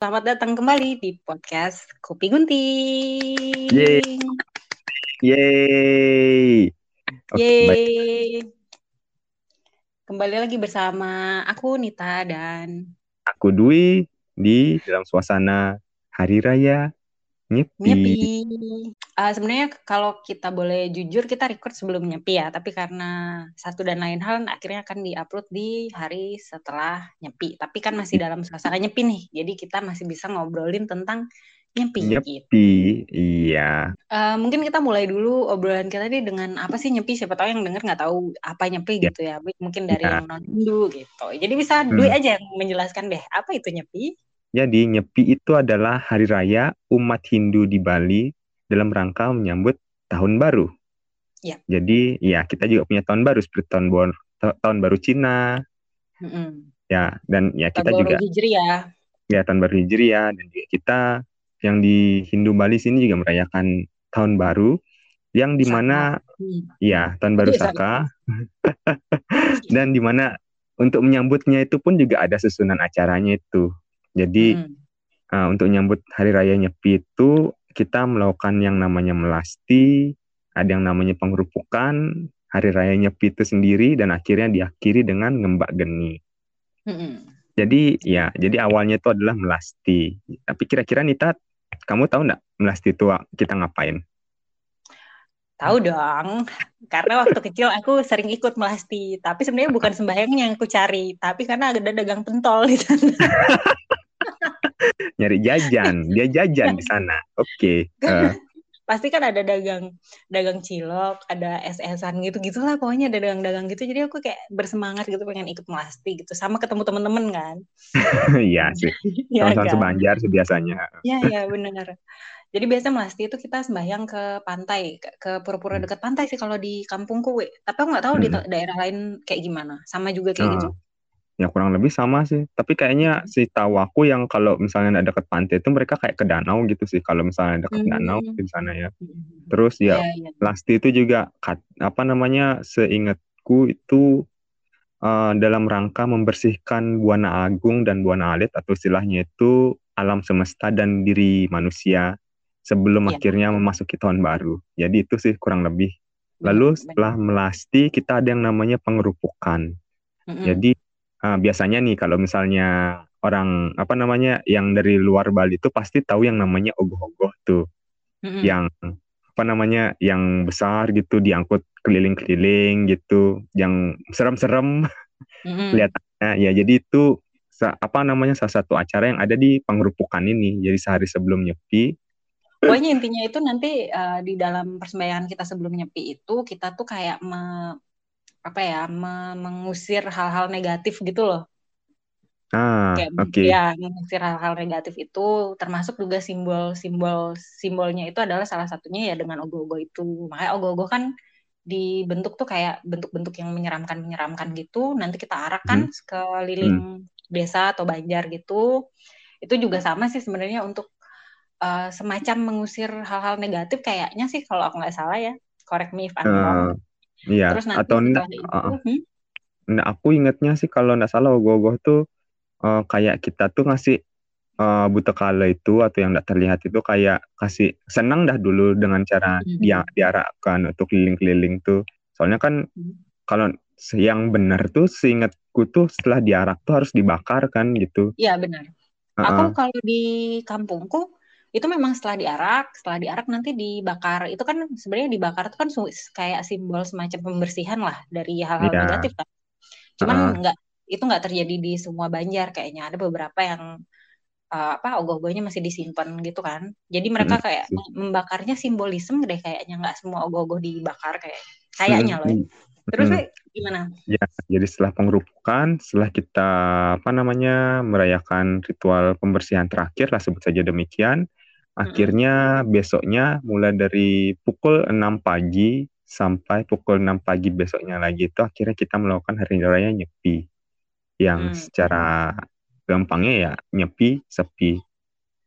Selamat datang kembali di podcast Kopi Gunting. Yeay. Yeay. Yeay. Kembali lagi bersama aku Nita dan Aku Dwi di dalam suasana Hari Raya Nyepi. Nyepi. Ah, sebenarnya kalau kita boleh jujur kita record sebelum Nyepi ya, tapi karena satu dan lain hal akhirnya akan diupload di hari setelah Nyepi. Tapi kan masih dalam suasana Nyepi nih, jadi kita masih bisa ngobrolin tentang Nyepi. gitu. Nyepi. Iya. Eh, mungkin kita mulai dulu obrolan kita nih dengan apa sih nyepi siapa tahu yang denger nggak tahu apa nyepi Ya. gitu ya mungkin dari Ya. yang non Hindu gitu jadi bisa Hmm. Dwi aja yang menjelaskan deh apa itu nyepi Jadi Nyepi itu adalah hari raya umat Hindu di Bali dalam rangka menyambut tahun baru. Ya. Jadi ya kita juga punya tahun baru seperti tahun baru tahun baru Cina Mm-mm. ya dan ya kita Tahun juga baru Hijri ya ya tahun baru Hijriah dan juga kita yang di Hindu Bali sini juga merayakan tahun baru yang di mana Hmm. ya tahun baru Iya, Saka dan di mana untuk menyambutnya itu pun juga ada susunan acaranya itu jadi Mm-mm. uh, untuk menyambut hari raya Nyepi itu kita melakukan yang namanya melasti ada yang namanya pengerupukan hari raya Nyepi itu sendiri dan akhirnya diakhiri dengan ngembak geni. Mm-mm. jadi ya jadi awalnya itu adalah melasti. Tapi kira-kira Nita kamu tahu nggak melasti itu kita ngapain? Tahu dong. Karena waktu kecil aku sering ikut melasti. Tapi sebenarnya bukan sembahyang yang aku cari. Tapi karena ada dagang pentol di sana nyari jajan. Dia jajan di sana. Oke eh, pasti kan ada dagang dagang cilok ada es-esan gitu gitulah pokoknya ada dagang-dagang gitu. Jadi aku kayak bersemangat gitu pengen ikut melasti gitu. Sama ketemu temen-temen kan. Iya sih. Ya kan? sebanjar sih biasanya. Ya ya benar jadi biasa melasti itu kita sembahyang ke pantai ke, ke pura-pura Hmm. dekat pantai sih kalau di kampungku we. tapi aku nggak tahu di Mm-mm. ta- daerah lain kayak gimana. Sama juga kayak Nah, gitu ya kurang lebih sama sih tapi kayaknya si tahu aku yang kalau misalnya nggak deket pantai itu mereka kayak ke danau gitu sih kalau misalnya deket danau Hmm. di sana ya Hmm. terus ya ya ya Lasti itu juga kat- apa namanya seingatku itu eh, dalam rangka membersihkan buana agung dan buana alit atau istilahnya itu alam semesta dan diri manusia sebelum Iya. akhirnya memasuki tahun baru. Jadi itu sih kurang lebih. Lalu Benar, setelah melasti kita ada yang namanya pengerupukan. Mm-mm. Jadi eh, biasanya nih kalau misalnya orang apa namanya yang dari luar Bali itu pasti tahu yang namanya ogoh-ogoh tuh Mm-mm. yang apa namanya yang besar gitu diangkut keliling-keliling gitu yang serem-serem Mm-mm. kelihatannya ya jadi itu apa namanya salah satu acara yang ada di pengerupukan ini jadi sehari sebelum nyepi Pokoknya intinya itu nanti eh, di dalam persembahyaan kita sebelum nyepi itu kita tuh kayak me- apa ya me- mengusir hal-hal negatif gitu loh. ah Kayak oke ya mengusir hal-hal negatif itu termasuk juga simbol-simbol simbolnya itu adalah salah satunya ya dengan ogoh-ogoh itu. Makanya ogoh-ogoh kan dibentuk tuh kayak bentuk-bentuk yang menyeramkan-menyeramkan gitu. Nanti kita arahkan Hmm. keliling desa atau banjar gitu. Itu juga sama sih sebenarnya untuk eh, semacam mengusir hal-hal negatif kayaknya sih kalau aku nggak salah ya. Correct me if I'm wrong. Eh, iya Terus nanti atau enggak itu, ah, hmm, Nah, aku ingatnya sih kalau nggak salah ogoh-ogoh tuh eh, kayak kita tuh ngasih eh, buta kala itu atau yang tidak terlihat itu kayak kasih senang dah dulu dengan cara Mhm. dia diarahkan untuk keliling-keliling tuh. Soalnya kan Mhm. kalau yang benar tuh seingatku tuh setelah diarak tuh harus dibakar kan gitu. Iya benar. Heeh. Aku kalau di kampungku itu memang setelah diarak, setelah diarak nanti dibakar. Itu kan sebenarnya dibakar itu kan kayak simbol semacam pembersihan lah dari hal-hal Iya. negatif kan. Cuman Heeh. nggak itu nggak terjadi di semua Banjar kayaknya. Ada beberapa yang eh, apa ogoh-ogohnya masih disimpan gitu kan. Jadi mereka Mm-mm kayak membakarnya simbolisme deh kayaknya nggak semua ogoh-ogoh dibakar kayak kayaknya loh. ya. Mm-mm. Terus Mm-mm. Wei, gimana? Ya, jadi setelah pengerupukan, setelah kita apa namanya merayakan ritual pembersihan terakhir lah sebut saja demikian, akhirnya besoknya mulai dari pukul 6 pagi sampai pukul 6 pagi besoknya lagi itu akhirnya kita melakukan hari raya Nyepi yang Hmm. secara gampangnya ya Nyepi sepi.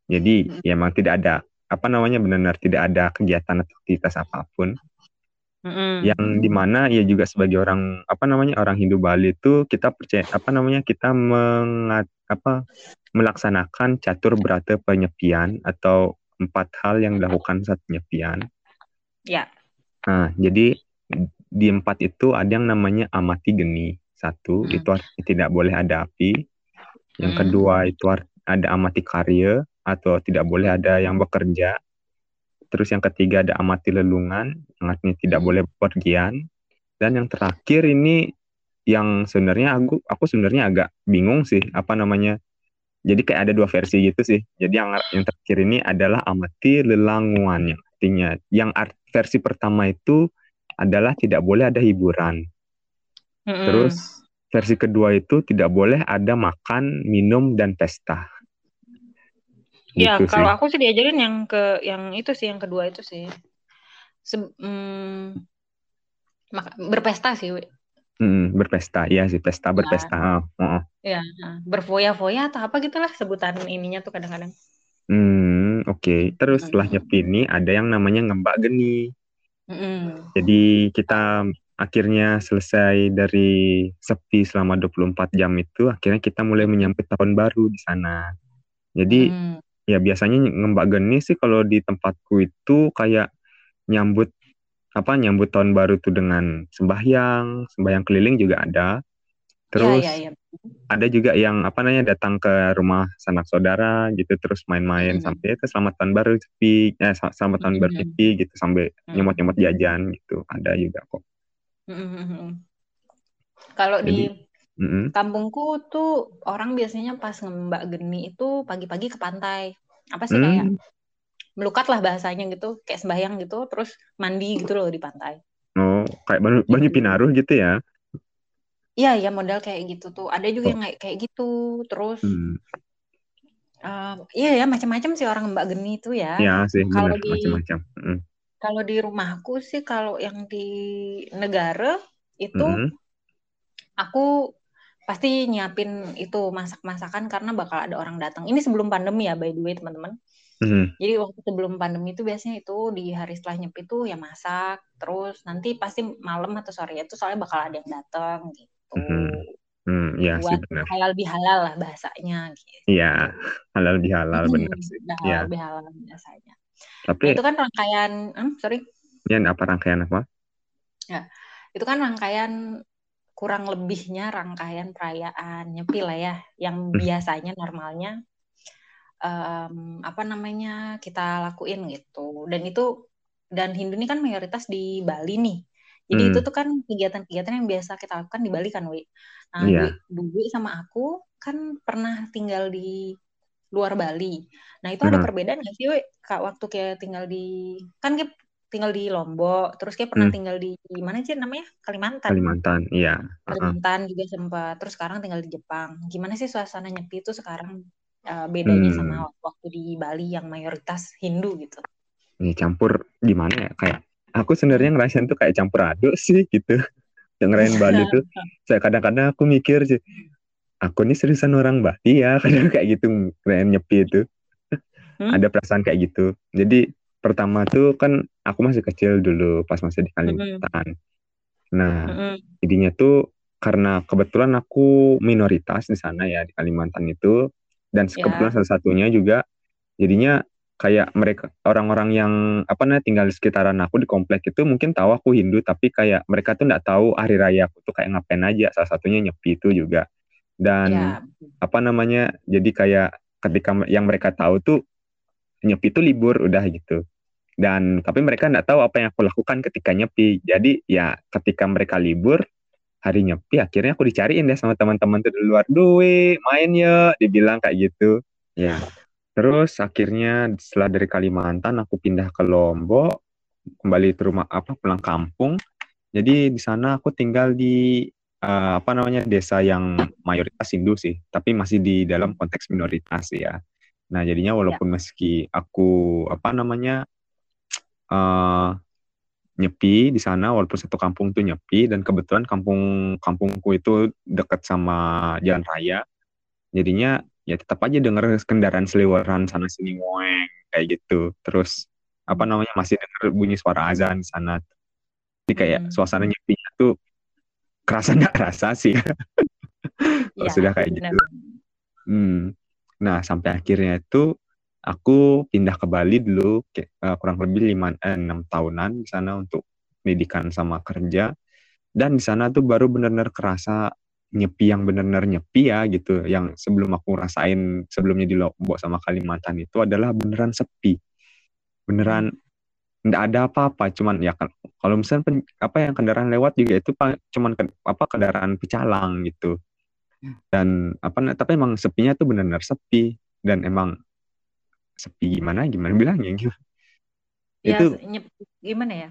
Jadi Hmm. ya memang tidak ada apa namanya benar-benar tidak ada kegiatan atau aktivitas apa pun. Mm-mm. yang di mana ya juga sebagai orang apa namanya orang Hindu Bali itu kita percaya apa namanya kita mengat apa melaksanakan catur berata penyepian atau empat hal yang dilakukan saat penyepian. Ya. Nah, jadi di empat itu ada yang namanya amati geni. Satu, hmm. itu artinya tidak boleh ada api. Yang hmm. kedua itu ada amati karya atau tidak boleh ada yang bekerja. Terus yang ketiga ada amati lelungan, yang artinya tidak hmm. boleh bepergian. Dan yang terakhir ini yang sebenarnya aku aku sebenarnya agak bingung sih apa namanya. Jadi kayak ada dua versi gitu sih. Jadi yang yang terakhir ini adalah amati lelanguan yang artinya yang art, versi pertama itu adalah tidak boleh ada hiburan. Mm-hmm. Terus versi kedua itu tidak boleh ada makan, minum dan pesta. Ya, gitu kalau sih. aku sih diajarin yang ke yang itu sih yang kedua itu sih. Se mm, berpesta sih, we. Hmm, berpesta, iya sih pesta ya. berpesta. Oh, oh. Ya, berfoya-foya atau apa gitulah sebutan ininya tuh kadang-kadang. Hmm, oke. Okay. Terus setelah nyepi ini ada yang namanya ngembak geni. Hmm. Jadi kita akhirnya selesai dari sepi selama 24 jam itu, akhirnya kita mulai menyambut tahun baru di sana. Jadi hmm. ya biasanya ngembak geni sih kalau di tempatku itu kayak nyambut apa nyambut tahun baru tuh dengan sembahyang, sembahyang keliling juga ada. Terus ya, ya, ya. ada juga yang apa namanya datang ke rumah sanak saudara gitu terus main-main hmm. sampai ke selamat tahun baru sepi, eh selamat tahun hmm. baru sepi gitu sampai hmm. nyemot-nyemot jajan gitu. Ada juga kok. Hmm. Kalau di mm-hmm. kampungku tuh orang biasanya pas ngembak geni itu pagi-pagi ke pantai. Apa sih mm. kayak melukat lah bahasanya gitu kayak sembahyang gitu terus mandi gitu loh di pantai oh kayak banyu, banyu pinaruh gitu ya iya iya modal kayak gitu tuh ada juga oh. yang kayak kayak gitu terus hmm. uh, iya ya macam-macam sih orang Mbak Geni itu ya iya sih kalau di macam-macam mm. kalau di rumahku sih kalau yang di negara itu mm -hmm. aku pasti nyiapin itu masak-masakan karena bakal ada orang datang. Ini sebelum pandemi ya by the way teman-teman. Mm-hmm. Jadi waktu sebelum pandemi itu biasanya itu di hari setelah nyepi itu ya masak, terus nanti pasti malam atau sore itu soalnya bakal ada yang datang gitu. Mm-hmm. Hmm, ya Buat sih benar. halal bihalal lah bahasanya gitu. Iya, halal bihalal hmm, benar sih. Halal ya. bihalal biasanya. Tapi nah, itu kan rangkaian, hmm, sorry. Ya, apa rangkaian apa? Ya, itu kan rangkaian kurang lebihnya rangkaian perayaan nyepi lah ya, yang hmm. biasanya normalnya um, apa namanya kita lakuin gitu dan itu dan Hindu ini kan mayoritas di Bali nih jadi hmm. itu tuh kan kegiatan-kegiatan yang biasa kita lakukan di Bali kan Wi nah yeah. Dwi sama aku kan pernah tinggal di luar Bali nah itu hmm. ada perbedaan nggak sih Wi kak waktu kayak tinggal di kan kayak tinggal di Lombok, terus kayak pernah hmm. tinggal di, di mana sih namanya Kalimantan. Kalimantan, iya. Kalimantan uh -huh. juga sempat. Terus sekarang tinggal di Jepang. Gimana sih suasana nyepi itu sekarang uh, bedanya hmm. sama waktu di Bali yang mayoritas Hindu gitu. Ini campur gimana ya kayak aku sebenarnya ngerasain tuh kayak campur aduk sih gitu. Dengerin Bali tuh saya kadang-kadang aku mikir sih aku ini seriusan orang Bali ya kadang kayak gitu ngerain nyepi itu. Hmm? Ada perasaan kayak gitu. Jadi pertama tuh kan aku masih kecil dulu pas masih di Kalimantan. Hmm. Nah, hmm. jadinya tuh karena kebetulan aku minoritas di sana ya di Kalimantan itu dan ya. kebetulan salah satunya juga jadinya kayak mereka orang-orang yang apa namanya tinggal di sekitaran aku di komplek itu mungkin tahu aku Hindu tapi kayak mereka tuh nggak tahu hari raya aku tuh kayak ngapain aja salah satunya nyepi itu juga dan ya. apa namanya jadi kayak ketika yang mereka tahu tuh nyepi itu libur udah gitu dan tapi mereka nggak tahu apa yang aku lakukan ketika nyepi jadi ya ketika mereka libur hari nyepi akhirnya aku dicariin deh sama teman-teman tuh di luar. Duit main ya dibilang kayak gitu. Ya terus akhirnya setelah dari Kalimantan aku pindah ke Lombok kembali ke rumah apa pulang kampung. Jadi di sana aku tinggal di uh, apa namanya desa yang mayoritas Hindu sih tapi masih di dalam konteks minoritas ya. Nah jadinya walaupun ya. meski aku apa namanya uh, nyepi di sana walaupun satu kampung tuh nyepi dan kebetulan kampung kampungku itu dekat sama jalan raya jadinya ya tetap aja denger kendaraan seliweran sana sini ngoeng kayak gitu terus apa namanya masih denger bunyi suara azan di sana jadi kayak hmm. suasana nyepinya tuh kerasa nggak kerasa sih kalau ya, sudah kayak benar. gitu hmm. Nah, sampai akhirnya itu aku pindah ke Bali dulu uh, kurang lebih lima eh, enam tahunan di sana untuk pendidikan sama kerja. Dan di sana tuh baru benar-benar kerasa nyepi yang benar-benar nyepi ya gitu. Yang sebelum aku rasain sebelumnya di Lombok sama Kalimantan itu adalah beneran sepi. Beneran nggak ada apa-apa cuman ya kan kalau misalnya pen, apa yang kendaraan lewat juga itu cuman ke, apa kendaraan pecalang gitu. Dan apa tapi emang sepinya tuh benar-benar sepi. Dan emang sepi gimana gimana bilangnya gitu. Ya, itu gimana ya?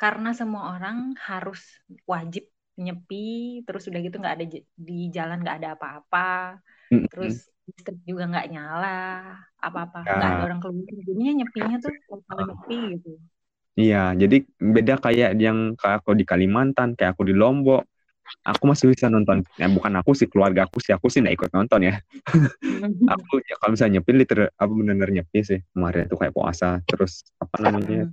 Karena semua orang harus wajib nyepi, terus udah gitu nggak ada di jalan nggak ada apa-apa, mm-hmm. terus listrik juga nggak nyala, apa-apa ya. nggak ada orang keluar, jadinya nyepinya tuh kalau nyepi gitu. Iya, jadi beda kayak yang kayak aku di Kalimantan, kayak aku di Lombok, aku masih bisa nonton. Ya bukan aku sih keluarga aku sih. Aku sih nggak ikut nonton ya. Aku ya kalau misalnya nyepi liter apa benar-benar nyepi sih. Kemarin itu kayak puasa. Terus apa namanya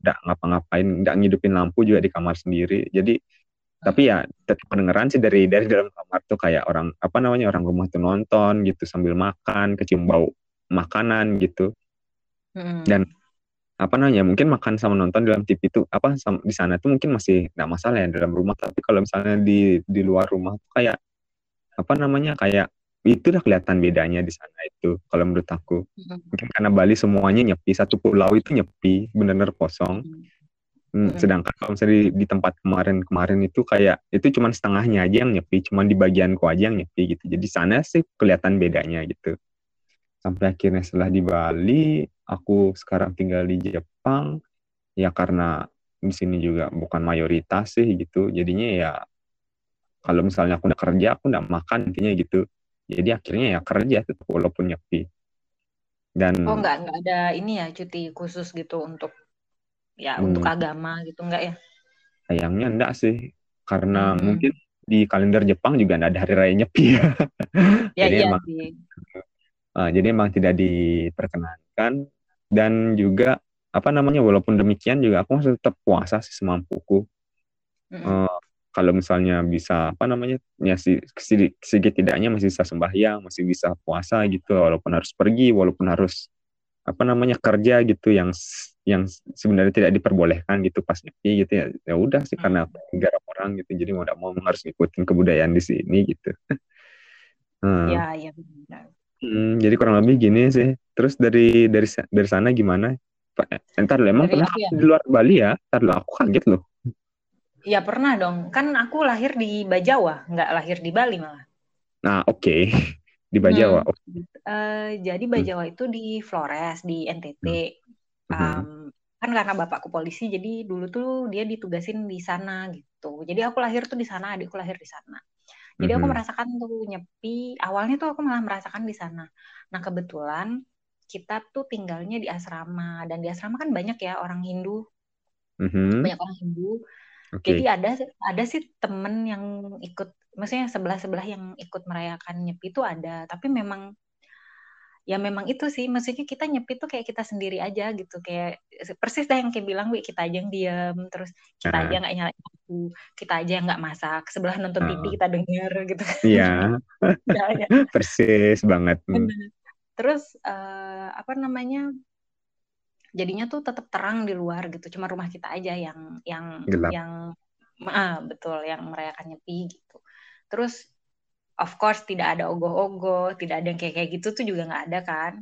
nggak ngapa-ngapain nggak ngidupin lampu juga di kamar sendiri. Jadi tapi ya tetap pendengaran sih dari dari dalam kamar tuh kayak orang apa namanya orang rumah tuh nonton gitu sambil makan kecium bau makanan gitu. Dan apa namanya mungkin makan sama nonton dalam TV itu apa di sana tuh mungkin masih nggak masalah ya dalam rumah. Tapi kalau misalnya di di luar rumah tuh kayak apa namanya kayak itu udah kelihatan bedanya di sana itu kalau menurut aku. Mungkin karena Bali semuanya nyepi satu pulau itu nyepi benar-benar kosong. Mm-hmm. sedangkan kalau misalnya di, di tempat kemarin-kemarin itu kayak itu cuma setengahnya aja yang nyepi cuma di bagianku aja yang nyepi gitu. Jadi sana sih kelihatan bedanya gitu. Sampai akhirnya setelah di Bali aku sekarang tinggal di Jepang. Ya karena di sini juga bukan mayoritas sih gitu. Jadinya ya kalau misalnya aku udah kerja aku udah makan intinya gitu. Jadi akhirnya ya kerja tetap walaupun nyepi. Dan oh nggak nggak ada ini ya cuti khusus gitu untuk ya hmm, untuk agama gitu enggak ya? Sayangnya enggak sih karena hmm. mungkin di kalender Jepang juga enggak ada hari raya nyepi ya, ya jadi iya emang sih. Uh, jadi emang tidak diperkenankan dan juga apa namanya walaupun demikian juga aku masih tetap puasa sih semampuku. Mm uh, kalau misalnya bisa apa namanya ya si, si, tidaknya masih bisa sembahyang, masih bisa puasa gitu walaupun harus pergi, walaupun harus apa namanya kerja gitu yang yang sebenarnya tidak diperbolehkan gitu pas nyepi gitu ya ya udah sih karena negara orang gitu jadi mau tidak mau harus ngikutin kebudayaan di sini gitu. hmm. Ya ya benar. Hmm, jadi kurang lebih gini sih. Terus dari dari dari sana gimana? Entar emang dari pernah ya? di luar Bali ya? Entar lo aku kaget loh. Ya pernah dong. Kan aku lahir di Bajawa, nggak lahir di Bali malah. Nah oke, okay. di Bajawa. Hmm. Okay. Uh, eh, jadi hmm. Bajawa hmm. itu di Flores di NTT. Hmm. Um, kan karena bapakku polisi, jadi dulu tuh dia ditugasin di sana gitu. Jadi aku lahir tuh di sana, adikku lahir di sana. Jadi aku merasakan tuh nyepi. Awalnya tuh aku malah merasakan di sana. Nah kebetulan kita tuh tinggalnya di asrama dan di asrama kan banyak ya orang Hindu, mm-hmm. banyak orang Hindu. Okay. Jadi ada ada sih temen yang ikut, maksudnya sebelah sebelah yang ikut merayakan nyepi itu ada. Tapi memang ya memang itu sih. Maksudnya kita nyepi tuh kayak kita sendiri aja gitu. Kayak persis dah yang kayak bilang wi kita aja yang diam terus kita uh. aja nggak nyalain lampu kita aja yang nggak masak sebelah nonton uh. TV kita denger gitu iya. Ya, ya. persis banget. Terus uh, apa namanya jadinya tuh tetap terang di luar gitu. Cuma rumah kita aja yang yang Gelap. yang ah betul yang merayakan nyepi gitu. Terus of course tidak ada ogoh-ogoh, tidak ada yang kayak kayak gitu tuh juga nggak ada kan.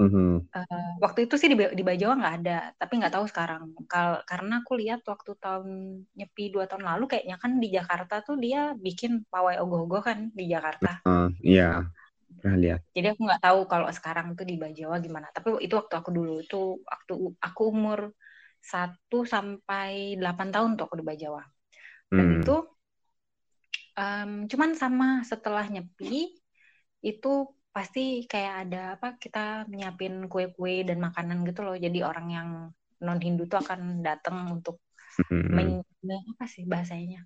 Mm-hmm. Uh, waktu itu sih di, di Bajawa nggak ada, tapi nggak tahu sekarang. Kal karena aku lihat waktu tahun nyepi dua tahun lalu kayaknya kan di Jakarta tuh dia bikin pawai ogoh-ogoh kan di Jakarta. Uh, iya, pernah lihat. Jadi aku nggak tahu kalau sekarang tuh di Bajawa gimana. Tapi itu waktu aku dulu itu waktu aku umur satu sampai delapan tahun tuh aku di Bajawa. Dan hmm. itu um, cuman sama setelah nyepi itu pasti kayak ada apa kita nyiapin kue-kue dan makanan gitu loh. Jadi orang yang non Hindu tuh akan datang untuk mm-hmm. men, apa sih bahasanya?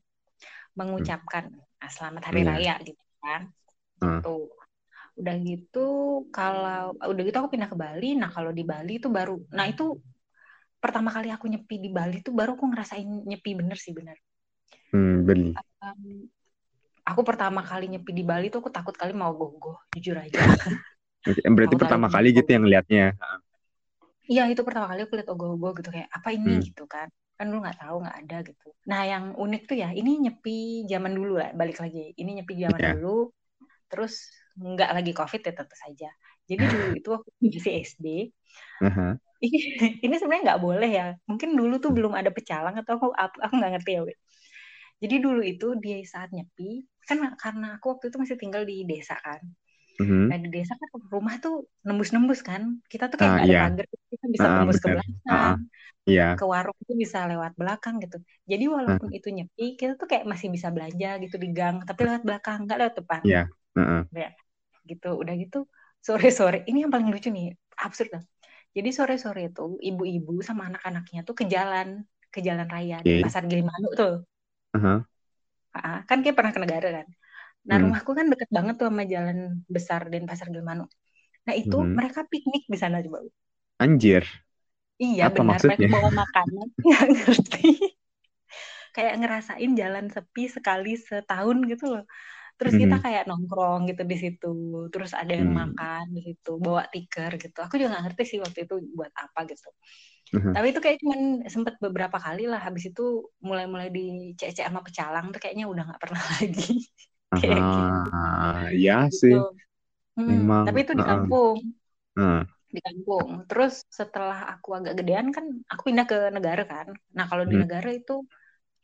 Mengucapkan ah, selamat hari yeah. raya gitu kan. Uh. tuh udah gitu kalau udah gitu aku pindah ke Bali. Nah kalau di Bali itu baru nah itu pertama kali aku nyepi di Bali tuh baru aku ngerasain nyepi bener sih bener. Hmm, um, aku pertama kali nyepi di Bali tuh aku takut kali mau gogoh jujur aja Berarti pertama kali gitu yang liatnya. Iya itu pertama kali aku lihat ogoh-ogoh gitu kayak apa ini hmm. gitu kan kan lu nggak tahu nggak ada gitu. Nah yang unik tuh ya ini nyepi zaman dulu lah balik lagi ini nyepi zaman yeah. dulu terus nggak lagi covid ya tentu saja. Jadi dulu itu waktu masih SD uh-huh. ini, ini sebenarnya nggak boleh ya mungkin dulu tuh belum ada pecalang atau aku aku nggak ngerti ya. Jadi dulu itu di saat nyepi kan karena aku waktu itu masih tinggal di desa kan Mm-hmm. Nah di desa kan rumah tuh nembus-nembus kan. Kita tuh kayak uh, nggak yeah. ada pagar, kita bisa uh, nembus bener. ke belakang. Uh, yeah. Ke warung tuh bisa lewat belakang gitu. Jadi walaupun uh. itu nyepi, kita tuh kayak masih bisa belanja gitu di gang, tapi lewat belakang, nggak lewat depan. Iya. Yeah. Uh-uh. Ya, gitu. Udah gitu sore-sore. Ini yang paling lucu nih, absurd kan. Jadi sore-sore itu ibu-ibu sama anak-anaknya tuh ke jalan, ke jalan raya okay. di pasar Gilimanuk tuh. Uh-huh. Uh, kan kayak pernah ke negara kan. Nah, hmm. rumahku kan deket banget tuh sama jalan besar dan pasar Gilmanu. Nah, itu hmm. mereka piknik di sana coba. Anjir. Iya, Apa benar. Maksudnya? Mereka bawa makanan. Nggak ngerti. kayak ngerasain jalan sepi sekali setahun gitu loh. Terus kita kayak nongkrong gitu di situ. Terus ada yang hmm. makan di situ, bawa tikar gitu. Aku juga nggak ngerti sih waktu itu buat apa gitu. Tapi itu kayak cuman sempet beberapa kali lah. Habis itu mulai-mulai dicek-cek sama pecalang tuh kayaknya udah nggak pernah lagi kayak gitu. ya gitu. sih. Hmm, Memang. Tapi itu di kampung. Uh. Di kampung. Terus setelah aku agak gedean kan, aku pindah ke negara kan. Nah kalau di hmm. negara itu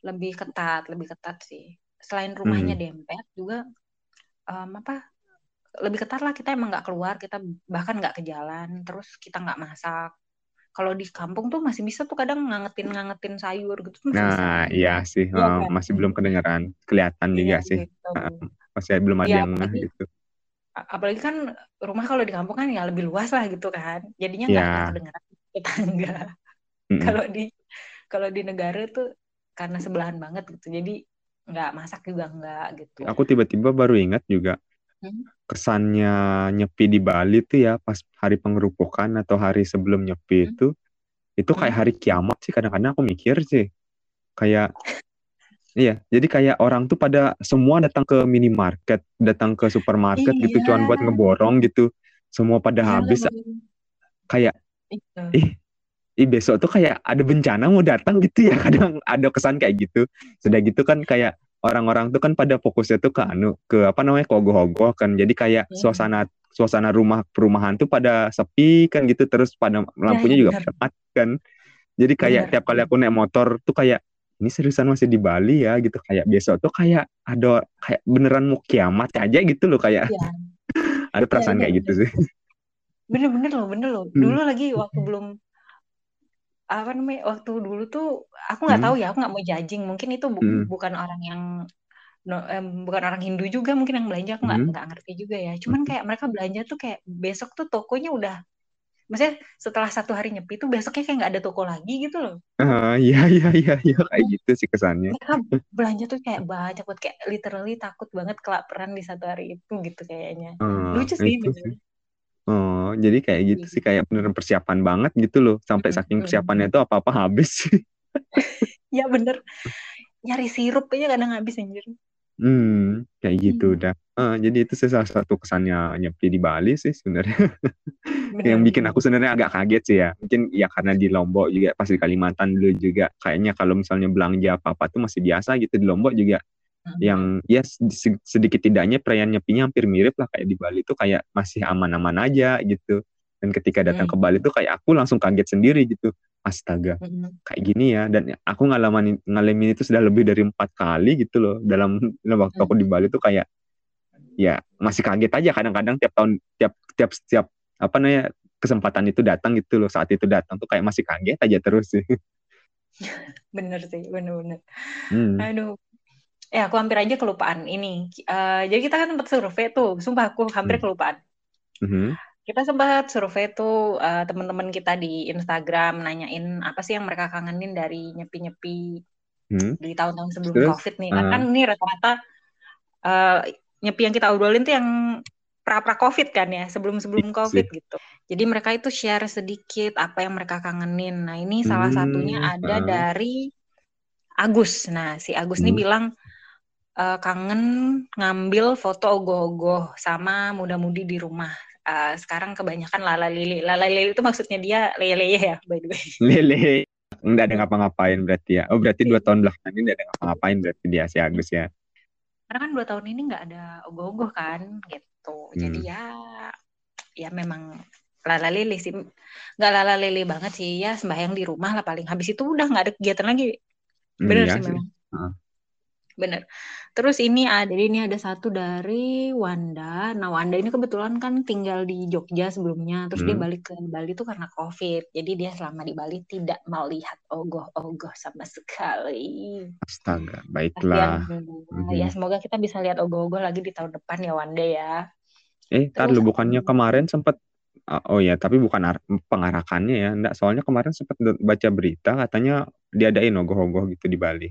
lebih ketat, lebih ketat sih. Selain rumahnya hmm. dempet juga um, apa? Lebih ketat lah kita emang nggak keluar, kita bahkan nggak ke jalan, terus kita nggak masak, kalau di kampung tuh masih bisa tuh kadang ngangetin ngangetin sayur gitu nah bisa. iya sih ya, kan? masih belum kedengeran kelihatan iya, juga sih gitu. masih belum ada ya, yang apalagi, gitu apalagi kan rumah kalau di kampung kan ya lebih luas lah gitu kan jadinya nggak ya. kedengeran tetangga mm -mm. kalau di kalau di negara tuh karena sebelahan banget gitu jadi nggak masak juga nggak gitu aku tiba-tiba baru ingat juga Hmm. kesannya nyepi di Bali tuh ya pas hari pengerupukan atau hari sebelum nyepi hmm. itu itu kayak hmm. hari kiamat sih kadang-kadang aku mikir sih kayak iya jadi kayak orang tuh pada semua datang ke minimarket datang ke supermarket gitu, iya. gitu cuman buat ngeborong gitu semua pada iya, habis kayak itu. ih ih besok tuh kayak ada bencana mau datang gitu ya kadang ada kesan kayak gitu. Sudah gitu kan kayak orang-orang tuh kan pada fokusnya tuh ke anu ke apa namanya ke ogoh-ogoh kan. Jadi kayak hmm. suasana suasana rumah perumahan tuh pada sepi kan gitu terus pada lampunya ya, juga pada mati kan. Jadi kayak tiap kali aku naik motor tuh kayak ini seriusan masih di Bali ya? gitu. Kayak besok tuh kayak ada kayak beneran mau kiamat aja gitu loh kayak. Ya. ada perasaan ya, kayak gitu sih. Bener-bener loh bener loh. Hmm. dulu lagi waktu belum apa namanya waktu dulu tuh aku nggak hmm. tahu ya aku nggak mau judging mungkin itu bu hmm. bukan orang yang no, eh, bukan orang Hindu juga mungkin yang belanja aku nggak hmm. nggak ngerti juga ya cuman kayak mereka belanja tuh kayak besok tuh tokonya udah maksudnya setelah satu hari nyepi tuh besoknya kayak nggak ada toko lagi gitu loh uh, iya iya iya iya kayak gitu sih kesannya mereka belanja tuh kayak banyak buat kayak literally takut banget kelaparan di satu hari itu gitu kayaknya uh, lucu sih, itu. Oh, jadi kayak gitu sih kayak bener persiapan banget gitu loh. Sampai saking persiapannya itu apa-apa habis. ya bener. Nyari sirup aja kadang habis anjir. Hmm, kayak gitu hmm. udah. Uh, jadi itu salah satu kesannya nyepi di Bali sih sebenarnya. yang bikin aku sebenarnya agak kaget sih ya. Mungkin ya karena di Lombok juga pas di Kalimantan dulu juga kayaknya kalau misalnya belanja apa-apa tuh masih biasa gitu di Lombok juga yang ya sedikit tidaknya perayaan nyepinya hampir mirip lah kayak di Bali tuh kayak masih aman-aman aja gitu. Dan ketika datang hmm. ke Bali tuh kayak aku langsung kaget sendiri gitu. Astaga hmm. kayak gini ya. Dan aku ngalamin ngalamin itu sudah lebih dari empat kali gitu loh. Dalam, dalam waktu aku di Bali tuh kayak ya masih kaget aja kadang-kadang tiap tahun tiap tiap setiap apa namanya kesempatan itu datang gitu loh. Saat itu datang tuh kayak masih kaget aja terus sih. Bener sih bener-bener hmm. aduh eh aku hampir aja kelupaan ini. Uh, jadi kita kan sempat survei tuh, sumpah aku hampir hmm. kelupaan. Mm-hmm. Kita sempat survei tuh uh, teman-teman kita di Instagram nanyain apa sih yang mereka kangenin dari nyepi-nyepi hmm. di tahun-tahun sebelum Terus? COVID nih. Kan, uh. kan ini rata-rata uh, nyepi yang kita obrolin tuh yang pra-pra COVID kan ya, sebelum-sebelum COVID gitu. Jadi mereka itu share sedikit apa yang mereka kangenin. Nah ini salah hmm, satunya ada uh. dari Agus. Nah si Agus hmm. ini bilang uh, kangen ngambil foto ogoh-ogoh sama muda-mudi di rumah. uh, sekarang kebanyakan lala lili. Lala lili itu maksudnya dia lele ya, by the way. Lele. Enggak ada ngapa-ngapain berarti ya. Oh berarti dua tahun belakangan ini enggak ada ngapa-ngapain berarti dia si Agus ya. Karena kan dua tahun ini nggak ada ogoh-ogoh kan gitu. Hmm. Jadi ya ya memang lala lili sih. Nggak lala lili banget sih ya sembahyang di rumah lah paling. Habis itu udah nggak ada kegiatan lagi. Hmm, Bener hmm, sih, sih memang. Uh. Bener. Terus ini ada ini ada satu dari Wanda. Nah Wanda ini kebetulan kan tinggal di Jogja sebelumnya, terus hmm. dia balik ke Bali itu karena COVID. Jadi dia selama di Bali tidak melihat ogoh-ogoh sama sekali. Astaga, baiklah. hmm. Ya semoga kita bisa lihat ogoh-ogoh lagi di tahun depan ya Wanda ya. Eh, tar lu bukannya kemarin sempat Oh ya, tapi bukan pengarakannya ya. Enggak, soalnya kemarin sempat baca berita katanya diadain ogoh-ogoh gitu di Bali.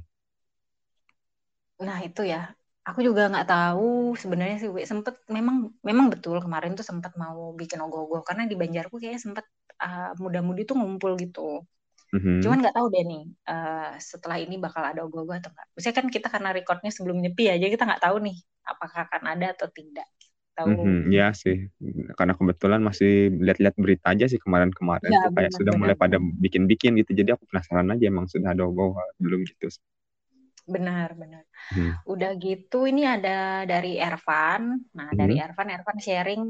Nah itu ya, aku juga nggak tahu sebenarnya sih sempet memang memang betul kemarin tuh sempat mau bikin ogoh-ogoh karena di Banjarku kayaknya sempet uh, muda-mudi tuh ngumpul gitu. Mm-hmm. Cuman nggak tahu deh nih uh, setelah ini bakal ada ogoh-ogoh atau enggak. Misalnya kan kita karena recordnya sebelum nyepi aja kita nggak tahu nih apakah akan ada atau tidak. Tahu? Mm-hmm, ya sih, karena kebetulan masih lihat-lihat berita aja sih kemarin-kemarin ya, tuh kayak sudah bener. mulai pada bikin-bikin gitu. Jadi aku penasaran aja emang sudah ada ogoh belum gitu. Benar, benar. Hmm. Udah gitu ini ada dari Ervan. Nah, hmm. dari Ervan, Ervan sharing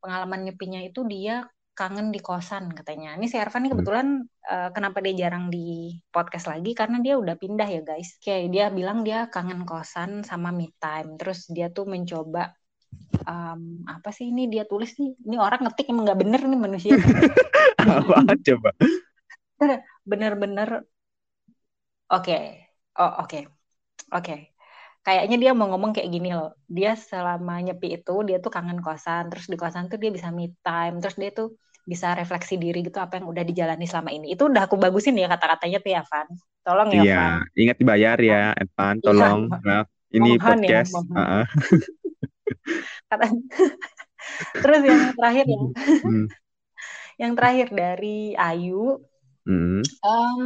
pengalaman nyepinya itu dia kangen di kosan katanya. Ini si Ervan ini hmm. kebetulan hmm. uh, kenapa dia jarang di podcast lagi karena dia udah pindah ya guys. Kayak dia bilang dia kangen kosan sama me time. Terus dia tuh mencoba um, apa sih ini dia tulis nih. Ini orang ngetik emang nggak bener nih manusia. apa coba? Bener-bener Oke, okay Oh oke, okay. oke. Okay. Kayaknya dia mau ngomong kayak gini loh. Dia selama nyepi itu dia tuh kangen kosan, terus di kosan tuh dia bisa me time, terus dia tuh bisa refleksi diri gitu apa yang udah dijalani selama ini. Itu udah aku bagusin ya kata-katanya tuh ya, Van. Tolong ya, Iya, ingat dibayar ya, Evan. Iya. Tolong. Iya. Ini mohon ya, podcast. Ya. Kata... terus yang terakhir ya. Hmm. yang terakhir dari Ayu Mm. Um,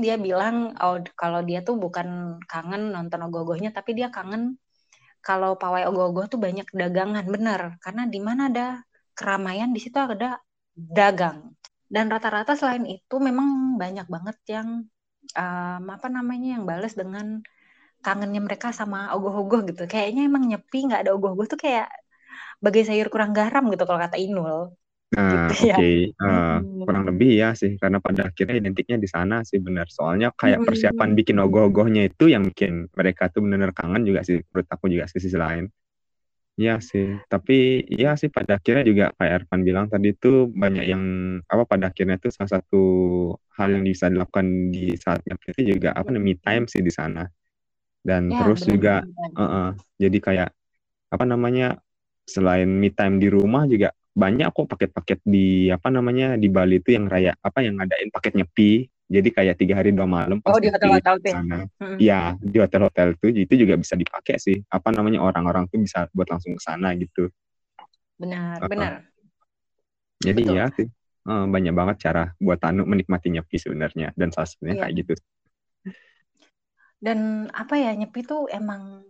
dia bilang oh kalau dia tuh bukan kangen nonton ogoh-ogohnya tapi dia kangen kalau pawai ogoh-ogoh tuh banyak dagangan. Bener karena di mana ada keramaian di situ ada dagang. Dan rata-rata selain itu memang banyak banget yang um, apa namanya yang bales dengan kangennya mereka sama ogoh-ogoh gitu. Kayaknya emang nyepi nggak ada ogoh-ogoh tuh kayak bagai sayur kurang garam gitu kalau kata Inul Nah, gitu ya. oke, uh, kurang lebih ya sih, karena pada akhirnya identiknya di sana sih benar. Soalnya kayak persiapan bikin ogoh-ogohnya itu yang bikin mereka tuh benar-benar kangen juga sih, menurut aku juga sih sisi lain. Iya sih, tapi iya sih pada akhirnya juga kayak Ervan bilang tadi itu banyak yang apa pada akhirnya itu salah satu hal yang bisa dilakukan di saat itu juga apa namanya me time sih di sana. Dan Ya, terus juga uh -uh, jadi kayak apa namanya selain me time di rumah juga banyak kok paket-paket di apa namanya di Bali itu yang raya apa yang ngadain paket nyepi. Jadi kayak tiga hari dua malam oh di hotel-hotel tuh ya? hmm. ya di hotel-hotel tuh itu juga bisa dipakai sih. Apa namanya orang-orang tuh bisa buat langsung ke sana gitu. Benar uh, benar. Jadi Betul. ya sih uh, banyak banget cara buat Tanu menikmati nyepi sebenarnya dan salah satunya iya. kayak gitu. Dan apa ya nyepi tuh emang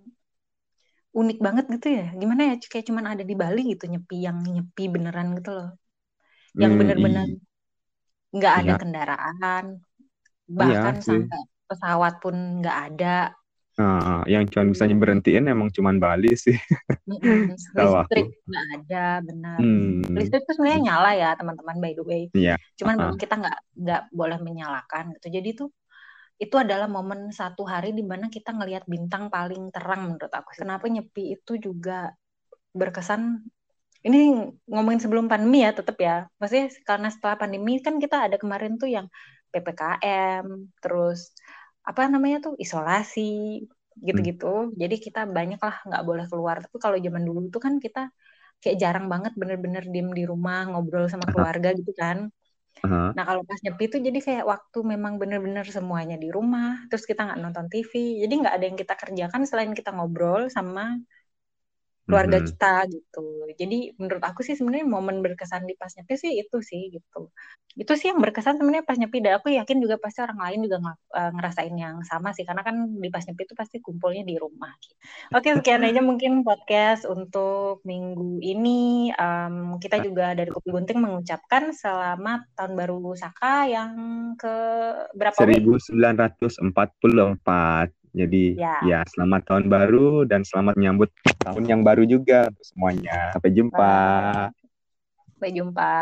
unik banget gitu ya gimana ya kayak cuman ada di Bali gitu nyepi yang nyepi beneran gitu loh yang hmm, bener-bener nggak ada iya. kendaraan bahkan iya, sampai pesawat pun nggak ada Nah, yang cuma bisa berhentiin emang cuman Bali sih. listrik nggak ada, benar. Hmm. Listrik itu sebenarnya nyala ya teman-teman by the way. Iya. Cuman kita nggak nggak boleh menyalakan gitu. Jadi tuh itu adalah momen satu hari di mana kita ngelihat bintang paling terang menurut aku. Kenapa nyepi itu juga berkesan ini ngomongin sebelum pandemi ya tetap ya. Maksudnya karena setelah pandemi kan kita ada kemarin tuh yang PPKM, terus apa namanya tuh isolasi gitu-gitu. Hmm. Jadi kita banyak lah nggak boleh keluar. Tapi kalau zaman dulu tuh kan kita kayak jarang banget bener-bener diem di rumah ngobrol sama keluarga gitu kan. Uh-huh. Nah kalau pas nyepi itu jadi kayak waktu memang bener-bener semuanya di rumah, terus kita nggak nonton TV, jadi nggak ada yang kita kerjakan selain kita ngobrol sama keluarga mm-hmm. kita gitu. Jadi menurut aku sih sebenarnya momen berkesan di pas nyepi sih itu sih gitu. Itu sih yang berkesan sebenarnya pas nyepi dan aku yakin juga pasti orang lain juga uh, ngerasain yang sama sih karena kan di pas nyepi itu pasti kumpulnya di rumah. Gitu. Oke sekian aja mungkin podcast untuk minggu ini. Um, kita juga dari Kopi Gunting mengucapkan selamat tahun baru Saka yang ke berapa? 1944. Jadi ya. ya selamat tahun baru dan selamat menyambut tahun yang baru juga untuk semuanya. Sampai jumpa. Sampai jumpa.